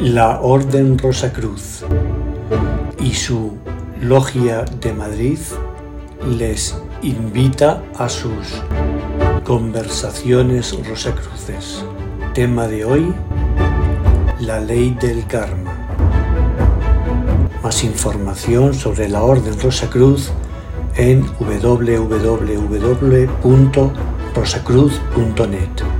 La Orden Rosacruz y su Logia de Madrid les invita a sus conversaciones rosacruces. Tema de hoy, la ley del karma. Más información sobre la Orden Rosacruz en www.rosacruz.net.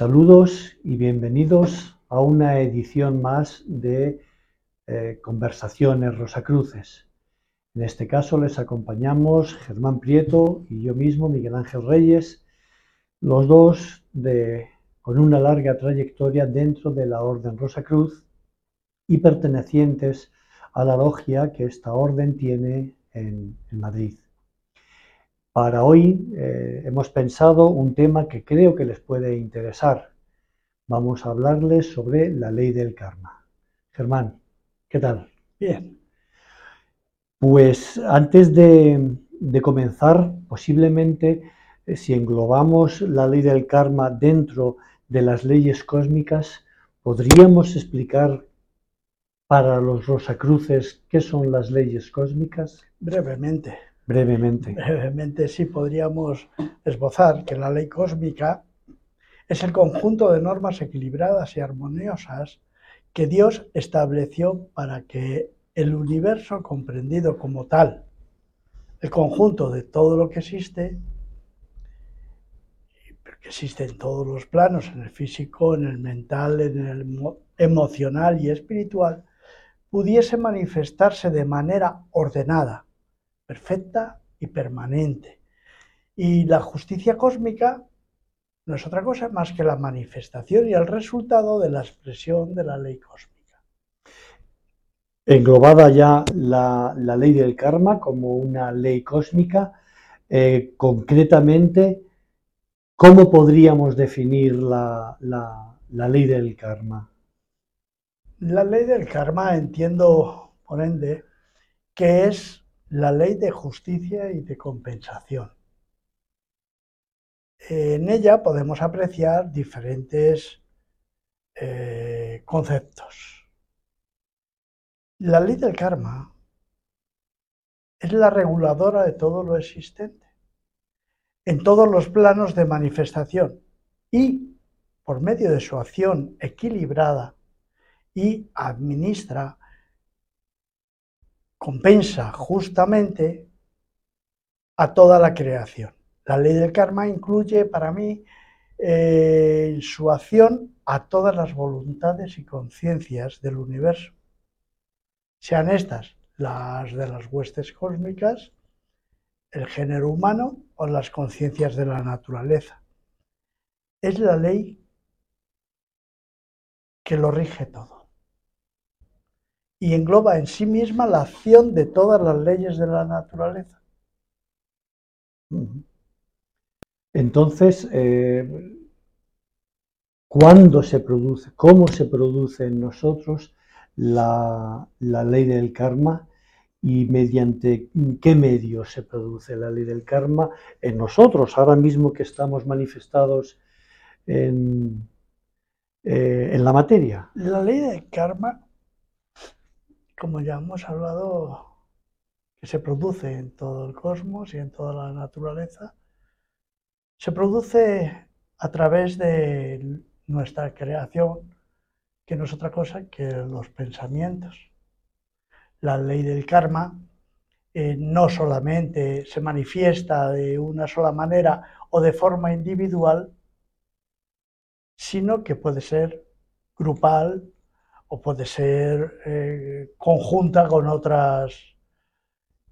Saludos y bienvenidos a una edición más de eh, Conversaciones Rosacruces. En este caso les acompañamos Germán Prieto y yo mismo, Miguel Ángel Reyes, los dos de, con una larga trayectoria dentro de la Orden Rosacruz y pertenecientes a la logia que esta orden tiene en, Madrid. Para hoy eh, hemos pensado un tema que creo que les puede interesar. Vamos a hablarles sobre la ley del karma. Germán, ¿qué tal? Bien. Pues antes de, comenzar, posiblemente eh, si englobamos la ley del karma dentro de las leyes cósmicas, podríamos explicar para los Rosacruces qué son las leyes cósmicas. Brevemente. Brevemente. Brevemente sí podríamos esbozar que la ley cósmica es el conjunto de normas equilibradas y armoniosas que Dios estableció para que el universo comprendido como tal, el conjunto de todo lo que existe, que existe en todos los planos, en el físico, en el mental, en el emocional y espiritual, pudiese manifestarse de manera ordenada, perfecta y permanente. Y la justicia cósmica no es otra cosa más que la manifestación y el resultado de la expresión de la ley cósmica. Englobada ya la, ley del karma como una ley cósmica, eh, concretamente, ¿cómo podríamos definir la, la ley del karma? La ley del karma entiendo, por ende, que es la ley de justicia y de compensación. En ella podemos apreciar diferentes eh, conceptos. La ley del karma es la reguladora de todo lo existente, en todos los planos de manifestación y, por medio de su acción equilibrada y administra, compensa justamente a toda la creación. La ley del karma incluye para mí en eh, su acción a todas las voluntades y conciencias del universo, sean estas las de las huestes cósmicas, el género humano o las conciencias de la naturaleza. Es la ley que lo rige todo y engloba en sí misma la acción de todas las leyes de la naturaleza. Entonces, eh, ¿cuándo se produce, cómo se produce en nosotros la, ley del karma y mediante qué medio se produce la ley del karma en nosotros, ahora mismo que estamos manifestados en, eh, en la materia? La ley del karma como ya hemos hablado, que se produce en todo el cosmos y en toda la naturaleza, se produce a través de nuestra creación, que no es otra cosa que los pensamientos. La ley del karma eh, no solamente se manifiesta de una sola manera o de forma individual, sino que puede ser grupal o puede ser eh, conjunta con otras,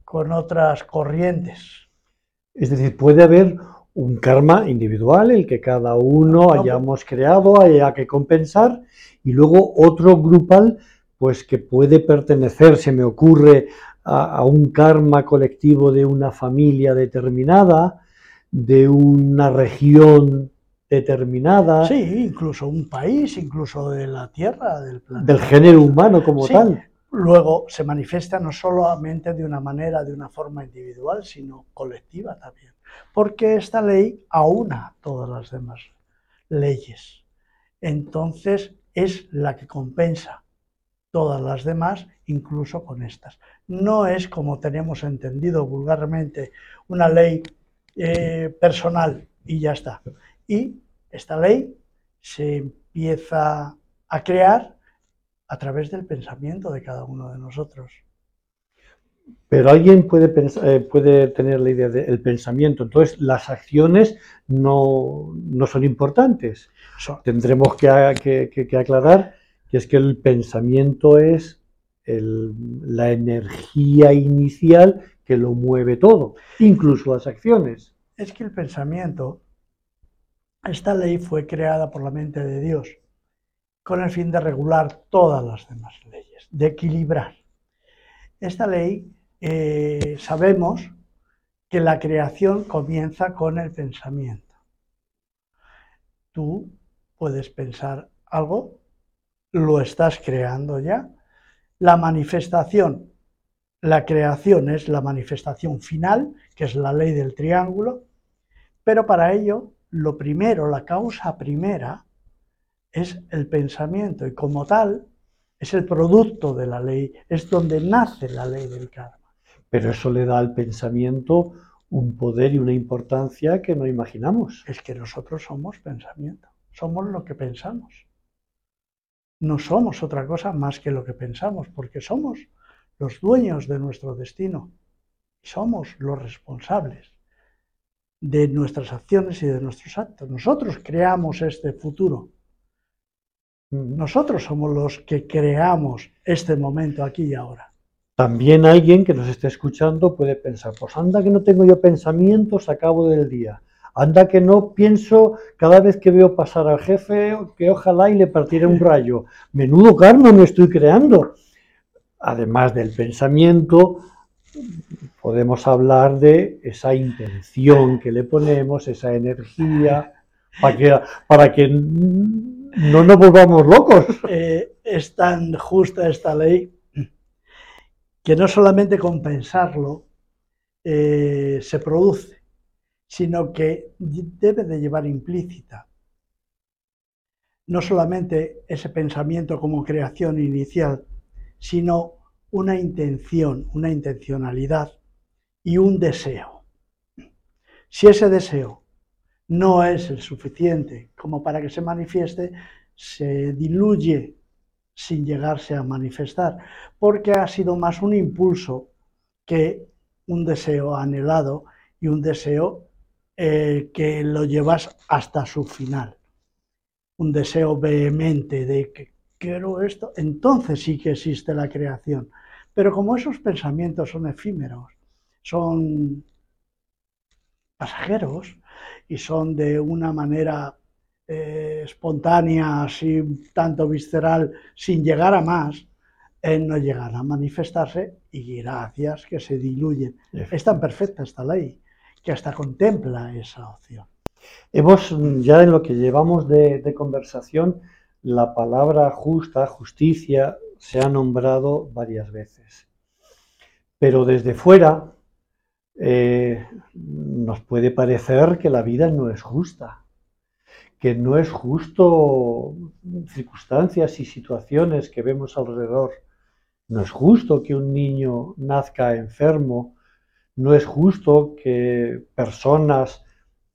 con otras corrientes. Es decir, puede haber un karma individual, el que cada uno hayamos creado, haya que compensar, y luego otro grupal, pues que puede pertenecer, se me ocurre, a un karma colectivo de una familia determinada, de una región determinada. Sí, incluso un país, incluso de la Tierra, del planeta. Del género humano como tal. Luego se manifiesta no solamente de una manera, de una forma individual, sino colectiva también. Porque esta ley aúna todas las demás leyes. entonces es la que compensa todas las demás, incluso con estas. No es como tenemos entendido vulgarmente una ley eh, personal y ya está. Y esta ley se empieza a crear a través del pensamiento de cada uno de nosotros. Pero alguien puede, eh, puede tener la idea del pensamiento, entonces las acciones no, son importantes. Tendremos que, aclarar que es que el pensamiento es la energía inicial que lo mueve todo, incluso las acciones. Es que el pensamiento, esta ley fue creada por la mente de Dios con el fin de regular todas las demás leyes, de equilibrar. Esta ley eh, sabemos que la creación comienza con el pensamiento. Tú puedes pensar algo, lo estás creando ya. La manifestación, la creación es la manifestación final, que es la ley del triángulo, pero para ello, lo primero, la causa primera, es el pensamiento y como tal es el producto de la ley, es donde nace la ley del karma pero eso le da al pensamiento un poder y una importancia que no imaginamos. Es que nosotros somos pensamiento, somos lo que pensamos. No somos otra cosa más que lo que pensamos, porque somos los dueños de nuestro destino somos los responsables de nuestras acciones y de nuestros actos. Nosotros creamos este futuro. Nosotros somos los que creamos este momento aquí y ahora. También alguien que nos esté escuchando puede pensar, pues anda que no tengo yo pensamientos a cabo del día, anda que no pienso cada vez que veo pasar al jefe que ojalá y le partiera un rayo, menudo karma me estoy creando. Además del pensamiento, podemos hablar de esa intención que le ponemos, esa energía, para que, para que no nos volvamos locos. Eh, es tan justa esta ley que no solamente compensarlo eh, se produce, sino que debe de llevar implícita no solamente ese pensamiento como creación inicial, sino una intención, una intencionalidad y un deseo. Si ese deseo no es el suficiente como para que se manifieste, se diluye sin llegarse a manifestar, porque ha sido más un impulso que un deseo anhelado y un deseo eh, que lo llevas hasta su final. Un deseo vehemente de que quiero esto, entonces sí que existe la creación. Pero como esos pensamientos son efímeros, son pasajeros y son de una manera eh, espontánea, así tanto visceral, sin llegar a más, no llegará a manifestarse y gracias que se diluyen. Es tan perfecta esta ley que hasta contempla esa opción. Hemos, ya en lo que llevamos de, conversación, la palabra justa, justicia, se ha nombrado varias veces. Pero desde fuera eh, nos puede parecer que la vida no es justa que no es justo circunstancias y situaciones que vemos alrededor. No es justo que un niño nazca enfermo, no es justo que personas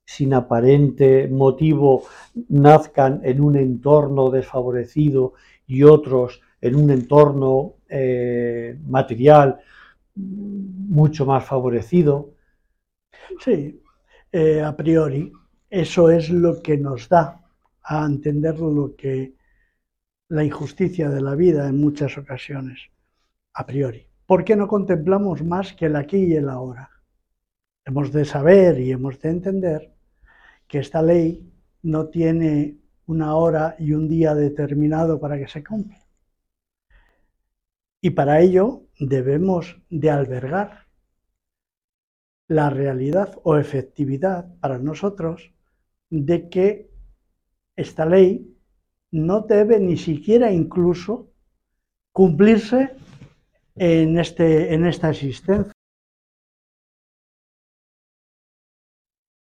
sin aparente motivo nazcan en un entorno desfavorecido y otros en un entorno eh, material mucho más favorecido. Sí, eh, a priori eso es lo que nos da a entender lo que la injusticia de la vida en muchas ocasiones, a priori. ¿Por qué no contemplamos más que el aquí y el ahora? Hemos de saber y hemos de entender que esta ley no tiene una hora y un día determinado para que se cumpla. Y para ello debemos de albergar la realidad o efectividad para nosotros de que esta ley no debe ni siquiera incluso cumplirse en, este, en esta existencia.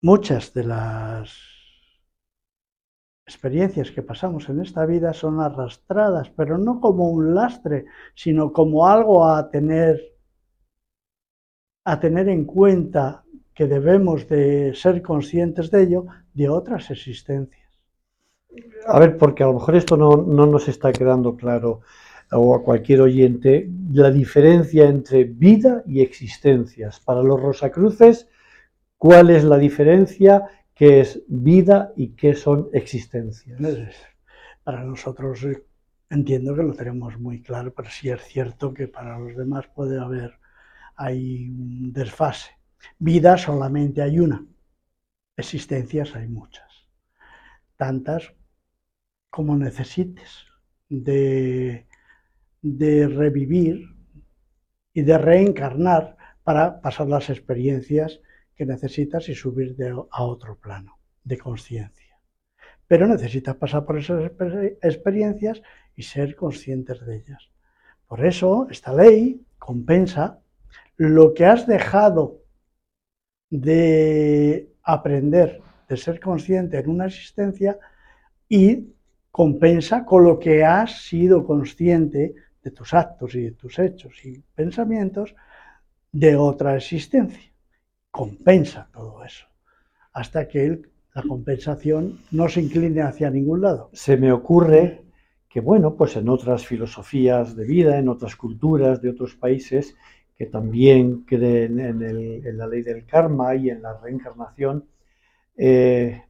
Muchas de las experiencias que pasamos en esta vida son arrastradas, pero no como un lastre, sino como algo a tener, a tener en cuenta que debemos de ser conscientes de ello, de otras existencias. A ver, porque a lo mejor esto no, no nos está quedando claro o a cualquier oyente, la diferencia entre vida y existencias. Para los Rosacruces, ¿cuál es la diferencia qué es vida y qué son existencias. Para nosotros eh, entiendo que lo tenemos muy claro, pero sí es cierto que para los demás puede haber hay un desfase. Vida solamente hay una, existencias hay muchas, tantas como necesites de, de revivir y de reencarnar para pasar las experiencias que necesitas y subir a otro plano de conciencia. Pero necesitas pasar por esas experiencias y ser conscientes de ellas. Por eso esta ley compensa lo que has dejado de aprender, de ser consciente en una existencia y compensa con lo que has sido consciente de tus actos y de tus hechos y pensamientos de otra existencia compensa todo eso, hasta que la compensación no se incline hacia ningún lado. Se me ocurre que, bueno, pues en otras filosofías de vida, en otras culturas de otros países que también creen en, la ley del karma y en la reencarnación, eh,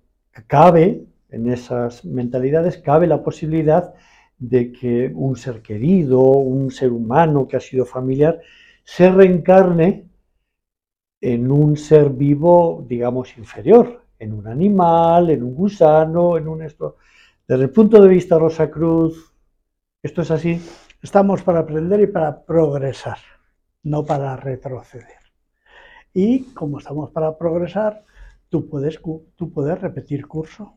cabe, en esas mentalidades, cabe la posibilidad de que un ser querido, un ser humano que ha sido familiar, se reencarne en un ser vivo, digamos, inferior, en un animal, en un gusano, en un esto. Desde el punto de vista Rosa Cruz, ¿esto es así? Estamos para aprender y para progresar, no para retroceder. Y como estamos para progresar, tú puedes, tú puedes repetir curso.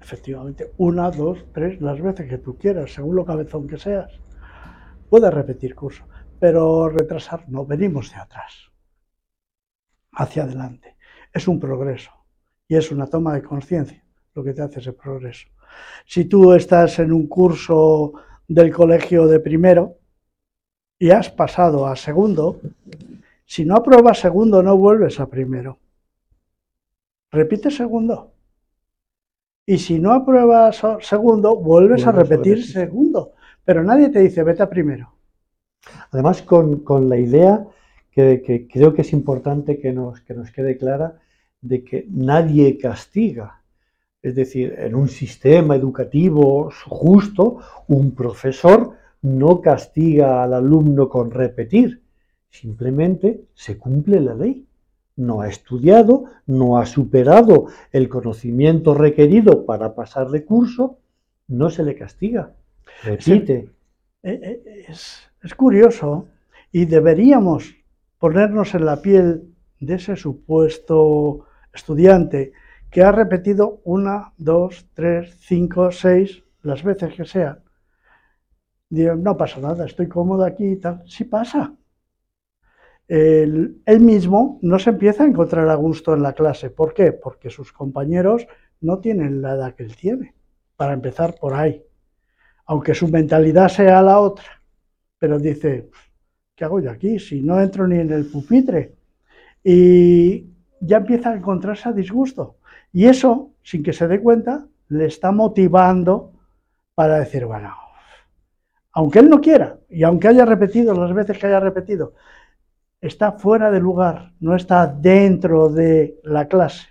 Efectivamente, una, dos, tres, las veces que tú quieras, según lo cabezón que seas. Puedes repetir curso, pero retrasar no, venimos de atrás hacia adelante. Es un progreso y es una toma de conciencia lo que te hace ese progreso. Si tú estás en un curso del colegio de primero y has pasado a segundo, si no apruebas segundo no vuelves a primero. Repite segundo. Y si no apruebas segundo, vuelves, a, repetir segundo. Pero nadie te dice, vete a primero. Además, con, con la idea que, creo que es importante que nos, que nos quede clara de que nadie castiga. Es decir, en un sistema educativo justo, un profesor no castiga al alumno con repetir, simplemente se cumple la ley. No ha estudiado, no ha superado el conocimiento requerido para pasar de curso, no se le castiga. Repite. Eh, eh, es, es curioso y deberíamos ponernos en la piel de ese supuesto estudiante que ha repetido una, dos, tres, cinco, seis, las veces que sean. Digo, no pasa nada, estoy cómodo aquí y tal. Sí pasa. Él, él, mismo no se empieza a encontrar a gusto en la clase. ¿Por qué? Porque sus compañeros no tienen la edad que él tiene, para empezar por ahí. Aunque su mentalidad sea la otra. Pero dice, ¿qué hago yo aquí? Si no entro ni en el pupitre. Y ya empieza a encontrarse a disgusto. Y eso, sin que se dé cuenta, le está motivando para decir, bueno, aunque él no quiera, y aunque haya repetido las veces que haya repetido, está fuera de lugar, no está dentro de la clase,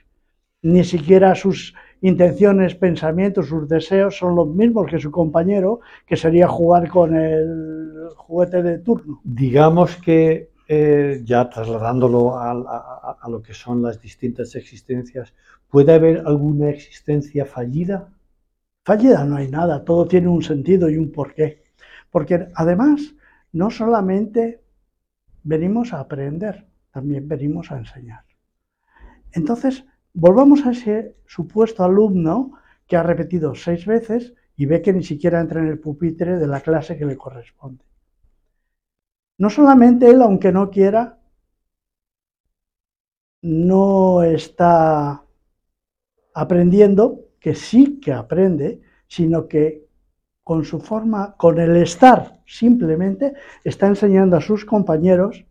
ni siquiera sus intenciones, pensamientos, sus deseos son los mismos que su compañero, que sería jugar con el juguete de turno. Digamos que eh, ya trasladándolo a, a, lo que son las distintas existencias, ¿puede haber alguna existencia fallida? Fallida no hay nada, todo tiene un sentido y un porqué. Porque además, no solamente venimos a aprender, también venimos a enseñar. Entonces, Volvamos a ese supuesto alumno que ha repetido seis veces y ve que ni siquiera entra en el pupitre de la clase que le corresponde. No solamente él, aunque no quiera, no está aprendiendo, que sí que aprende, sino que con su forma, con el estar simplemente, está enseñando a sus compañeros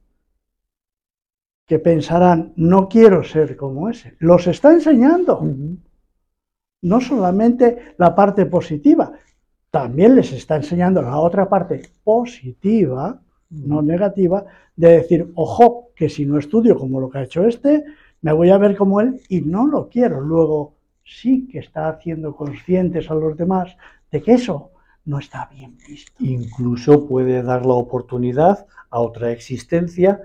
que pensarán, no quiero ser como ese. Los está enseñando. No solamente la parte positiva, también les está enseñando la otra parte positiva, no negativa, de decir, ojo, que si no estudio como lo que ha hecho este, me voy a ver como él y no lo quiero. Luego sí que está haciendo conscientes a los demás de que eso no está bien visto. Incluso puede dar la oportunidad a otra existencia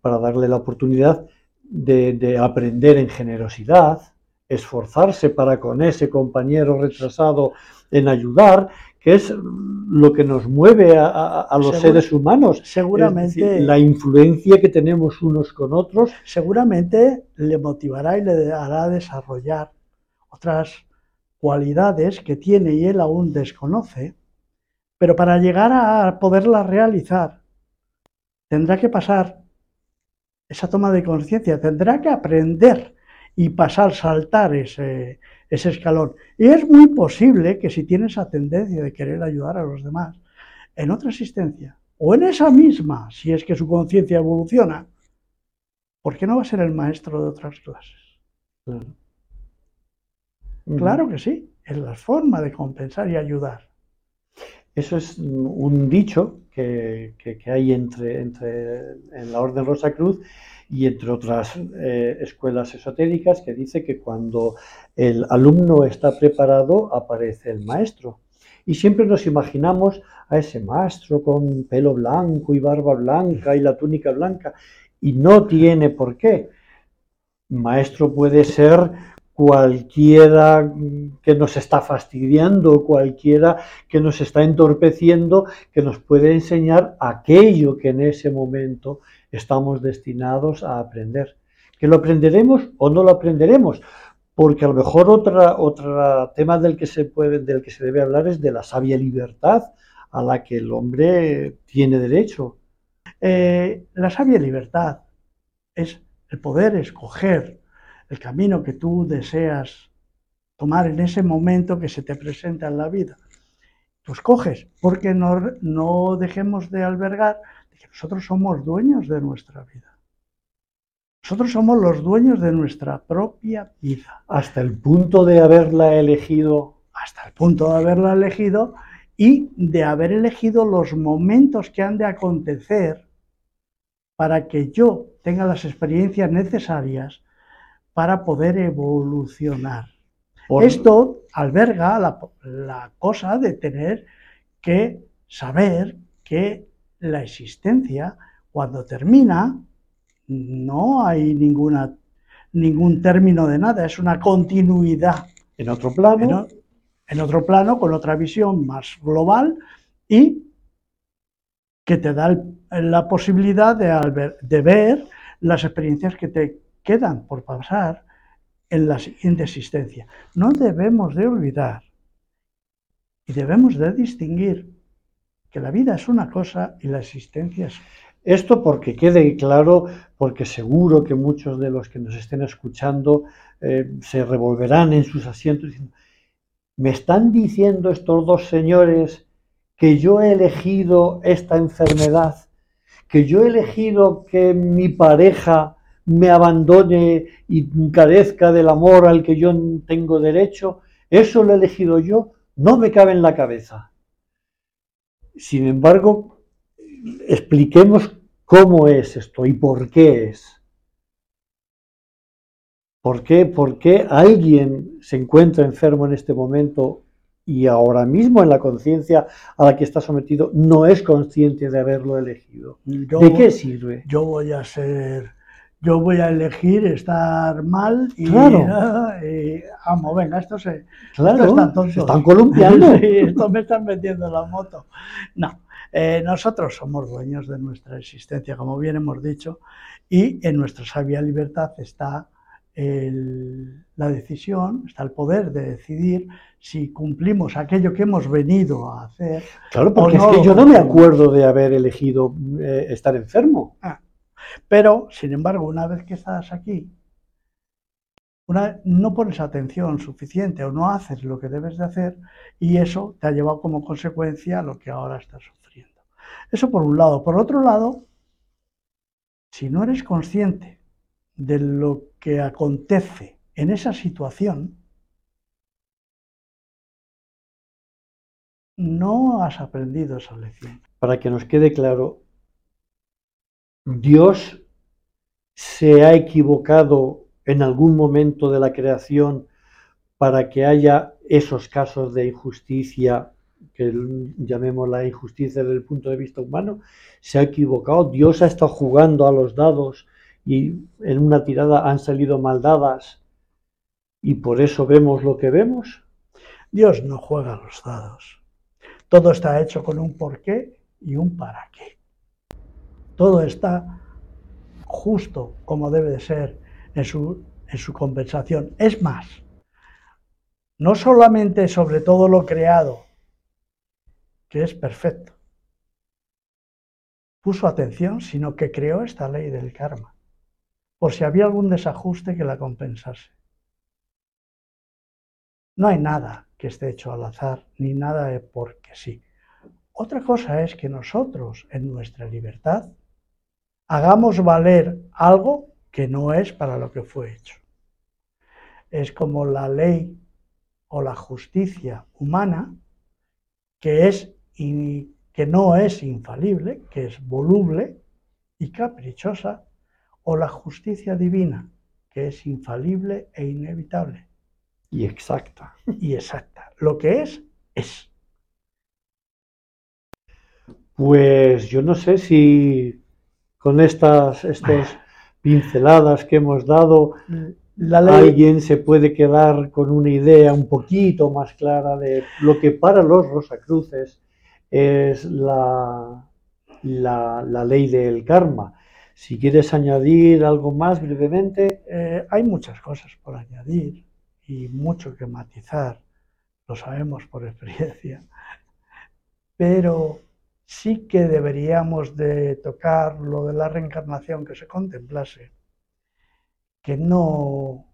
para darle la oportunidad de, aprender en generosidad, esforzarse para con ese compañero retrasado en ayudar, que es lo que nos mueve a, los seres humanos. Seguramente. la influencia que tenemos unos con otros. Seguramente le motivará y le hará desarrollar otras cualidades que tiene y él aún desconoce, pero para llegar a poderlas realizar tendrá que pasar esa toma de conciencia, tendrá que aprender y pasar, saltar ese, ese escalón. Y es muy posible que si tiene esa tendencia de querer ayudar a los demás, en otra existencia, o en esa misma, si es que su conciencia evoluciona, ¿por qué no va a ser el maestro de otras clases? Claro que sí, es la forma de compensar y ayudar. Eso es un dicho que, hay entre, en la Orden Rosa Cruz y entre otras eh, escuelas esotéricas que dice que cuando el alumno está preparado aparece el maestro. Y siempre nos imaginamos a ese maestro con pelo blanco y barba blanca y la túnica blanca. Y no tiene por qué. Maestro puede ser cualquiera que nos está fastidiando, cualquiera que nos está entorpeciendo, que nos puede enseñar aquello que en ese momento estamos destinados a aprender. Que lo aprenderemos o no lo aprenderemos, porque a lo mejor otra, otro tema del que, se puede, del que se debe hablar es de la sabia libertad a la que el hombre tiene derecho. Eh, la sabia libertad es el poder escoger el camino que tú deseas tomar en ese momento que se te presenta en la vida. Tú escoges, porque no, no dejemos de albergar que nosotros somos dueños de nuestra vida. Nosotros somos los dueños de nuestra propia vida. Hasta el punto de haberla elegido. Hasta el punto de haberla elegido y de haber elegido los momentos que han de acontecer para que yo tenga las experiencias necesarias para poder evolucionar. Esto alberga la, cosa de tener que saber que la existencia, cuando termina, no hay ninguna, ningún término de nada, es una continuidad. En otro plano. En, otro plano, con otra visión más global y que te da la posibilidad de, de ver las experiencias que te quedan por pasar en la siguiente existencia. No debemos de olvidar y debemos de distinguir que la vida es una cosa y la existencia es esto porque quede claro, porque seguro que muchos de los que nos estén escuchando eh, se revolverán en sus asientos diciendo, ¿me están diciendo estos dos señores que yo he elegido esta enfermedad? ¿Que yo he elegido que mi pareja me abandone y carezca del amor al que yo tengo derecho, eso lo he elegido yo, no me cabe en la cabeza. Sin embargo, expliquemos cómo es esto y por qué es. ¿Por qué? ¿Por qué alguien se encuentra enfermo en este momento y ahora mismo en la conciencia a la que está sometido no es consciente de haberlo elegido? ¿De qué sirve? Yo voy a ser yo voy a elegir estar mal y, vamos, venga, esto se, están, se están columpiando. esto me están metiendo la moto. No, eh, nosotros somos dueños de nuestra existencia, como bien hemos dicho, y en nuestra sabia libertad está la decisión, está el poder de decidir si cumplimos aquello que hemos venido a hacer. Claro, porque es que yo no me acuerdo de haber elegido eh, estar enfermo. Ah, pero, sin embargo, una vez que estás aquí, una, no pones atención suficiente o no haces lo que debes de hacer y eso te ha llevado como consecuencia lo que ahora estás sufriendo. Eso por un lado. Por otro lado, si no eres consciente de lo que acontece en esa situación, no has aprendido esa lección. Para que nos quede claro, Dios se ha equivocado en algún momento de la creación para que haya esos casos de injusticia, que llamemos la injusticia desde el punto de vista humano, se ha equivocado. Dios ha estado jugando a los dados y en una tirada han salido mal dadas y por eso vemos lo que vemos. Dios no juega a los dados. Todo está hecho con un porqué y un para qué. Todo está justo como debe de ser en su, en su compensación. Es más, no solamente sobre todo lo creado, que es perfecto, puso atención, sino que creó esta ley del karma, por si había algún desajuste que la compensase. No hay nada que esté hecho al azar, ni nada de porque sí. Otra cosa es que nosotros, en nuestra libertad, hagamos valer algo que no es para lo que fue hecho. Es como la ley o la justicia humana, que, es, que no es infalible, que es voluble y caprichosa, o la justicia divina, que es infalible e inevitable. Y exacta. Y exacta. Lo que es, es. Pues yo no sé si con estas estos pinceladas que hemos dado, alguien se puede quedar con una idea un poquito más clara de lo que para los Rosacruces es la, la, ley del karma. Si quieres añadir algo más brevemente. Eh, hay muchas cosas por añadir y mucho que matizar, lo sabemos por experiencia, pero sí que deberíamos de tocar lo de la reencarnación que se contemplase, que no,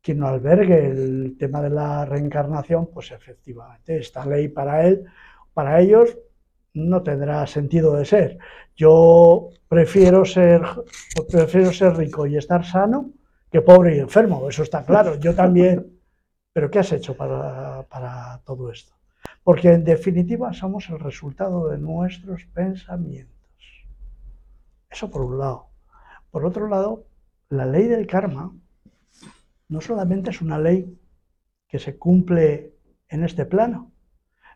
que no albergue el tema de la reencarnación, pues efectivamente esta ley para él, para ellos no tendrá sentido de ser. Yo prefiero ser, prefiero ser rico y estar sano que pobre y enfermo, eso está claro. Yo también. Pero ¿qué has hecho para, para todo esto? Porque en definitiva somos el resultado de nuestros pensamientos. Eso por un lado. Por otro lado, la ley del karma no solamente es una ley que se cumple en este plano,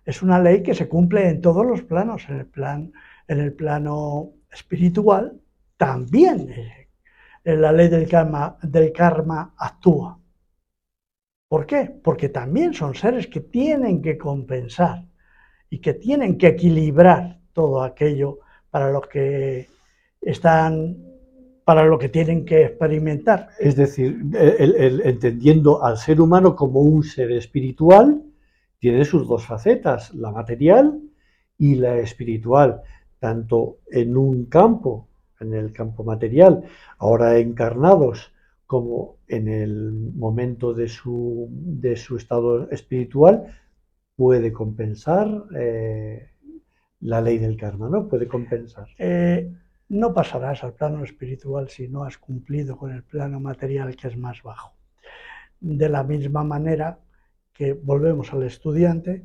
es una ley que se cumple en todos los planos, en el, plan, en el plano espiritual también eh, la ley del karma, del karma actúa. ¿Por qué? Porque también son seres que tienen que compensar y que tienen que equilibrar todo aquello para lo que están, para lo que tienen que experimentar. Es decir, entendiendo al ser humano como un ser espiritual, tiene sus dos facetas, la material y la espiritual, tanto en un campo, en el campo material, ahora encarnados como en el momento de su, de su estado espiritual puede compensar eh, la ley del karma, ¿no? Puede compensar. Eh, no pasarás al plano espiritual si no has cumplido con el plano material que es más bajo. De la misma manera que volvemos al estudiante,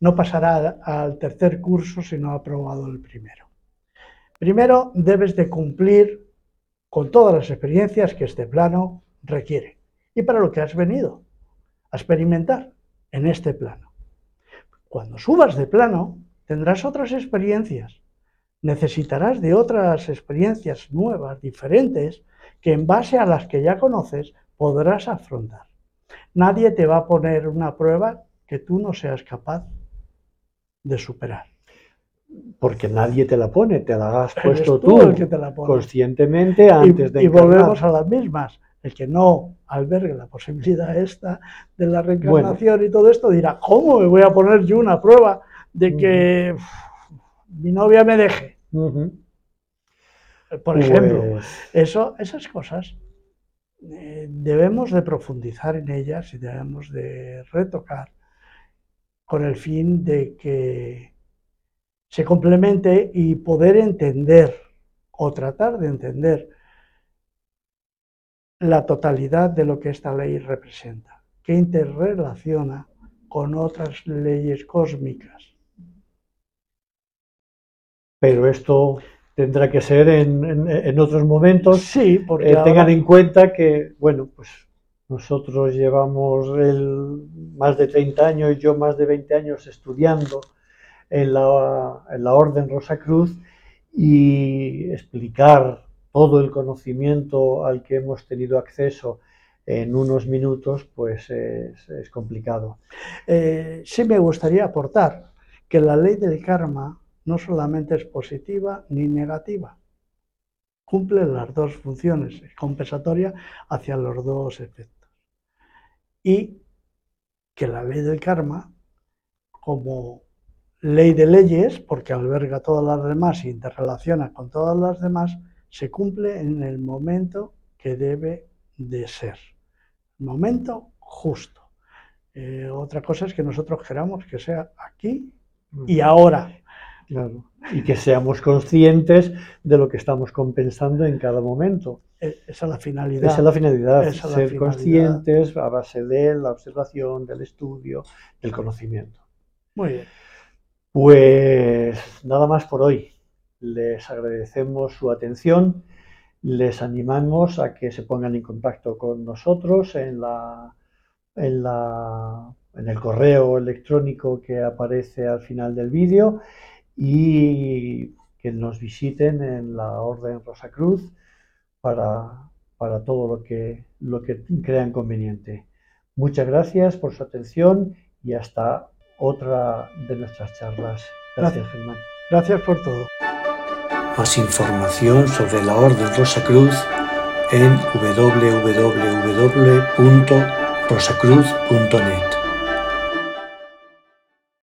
no pasará al tercer curso si no ha aprobado el primero. Primero debes de cumplir con todas las experiencias que este plano requiere y para lo que has venido a experimentar en este plano. Cuando subas de plano, tendrás otras experiencias, necesitarás de otras experiencias nuevas, diferentes, que en base a las que ya conoces podrás afrontar. Nadie te va a poner una prueba que tú no seas capaz de superar porque nadie te la pone, te la has puesto tú, conscientemente antes de Y volvemos a las mismas. El que no albergue la posibilidad esta de la reencarnación y todo esto dirá, ¿cómo me voy a poner yo una prueba de que mi novia me deje? Por ejemplo, pues eso, esas cosas eh, debemos de profundizar en ellas y debemos de retocar con el fin de que se complemente y poder entender o tratar de entender la totalidad de lo que esta ley representa, que interrelaciona con otras leyes cósmicas. Pero esto tendrá que ser en, otros momentos. Sí, porque eh, tengan en cuenta que, bueno, pues nosotros llevamos el, más de 30 años, yo más de 20 años estudiando en la, en la Orden Rosa Cruz y explicar todo el conocimiento al que hemos tenido acceso en unos minutos, pues es, complicado. Eh, sí me gustaría aportar que la ley del karma no solamente es positiva ni negativa, cumple las dos funciones, es compensatoria hacia los dos efectos. Y que la ley del karma, como ley de leyes, porque alberga todas las demás y interrelaciona con todas las demás, se cumple en el momento que debe de ser. Momento justo. Eh, otra cosa es que nosotros queramos que sea aquí y ahora. Claro. Y que seamos conscientes de lo que estamos compensando en cada momento. E, esa es la finalidad. Esa es la finalidad, ser conscientes a base de la observación, del estudio, del conocimiento. Muy bien. Pues nada más por hoy. Les agradecemos su atención. Les animamos a que se pongan en contacto con nosotros en, la, en, la, en el correo electrónico que aparece al final del vídeo y que nos visiten en la Orden Rosacruz para, para todo lo que, lo que crean conveniente. Muchas gracias por su atención y hasta otra de nuestras charlas. Gracias, Germán. Gracias por todo. Más información sobre la Orden Rosa Cruz en www.rosacruz.net.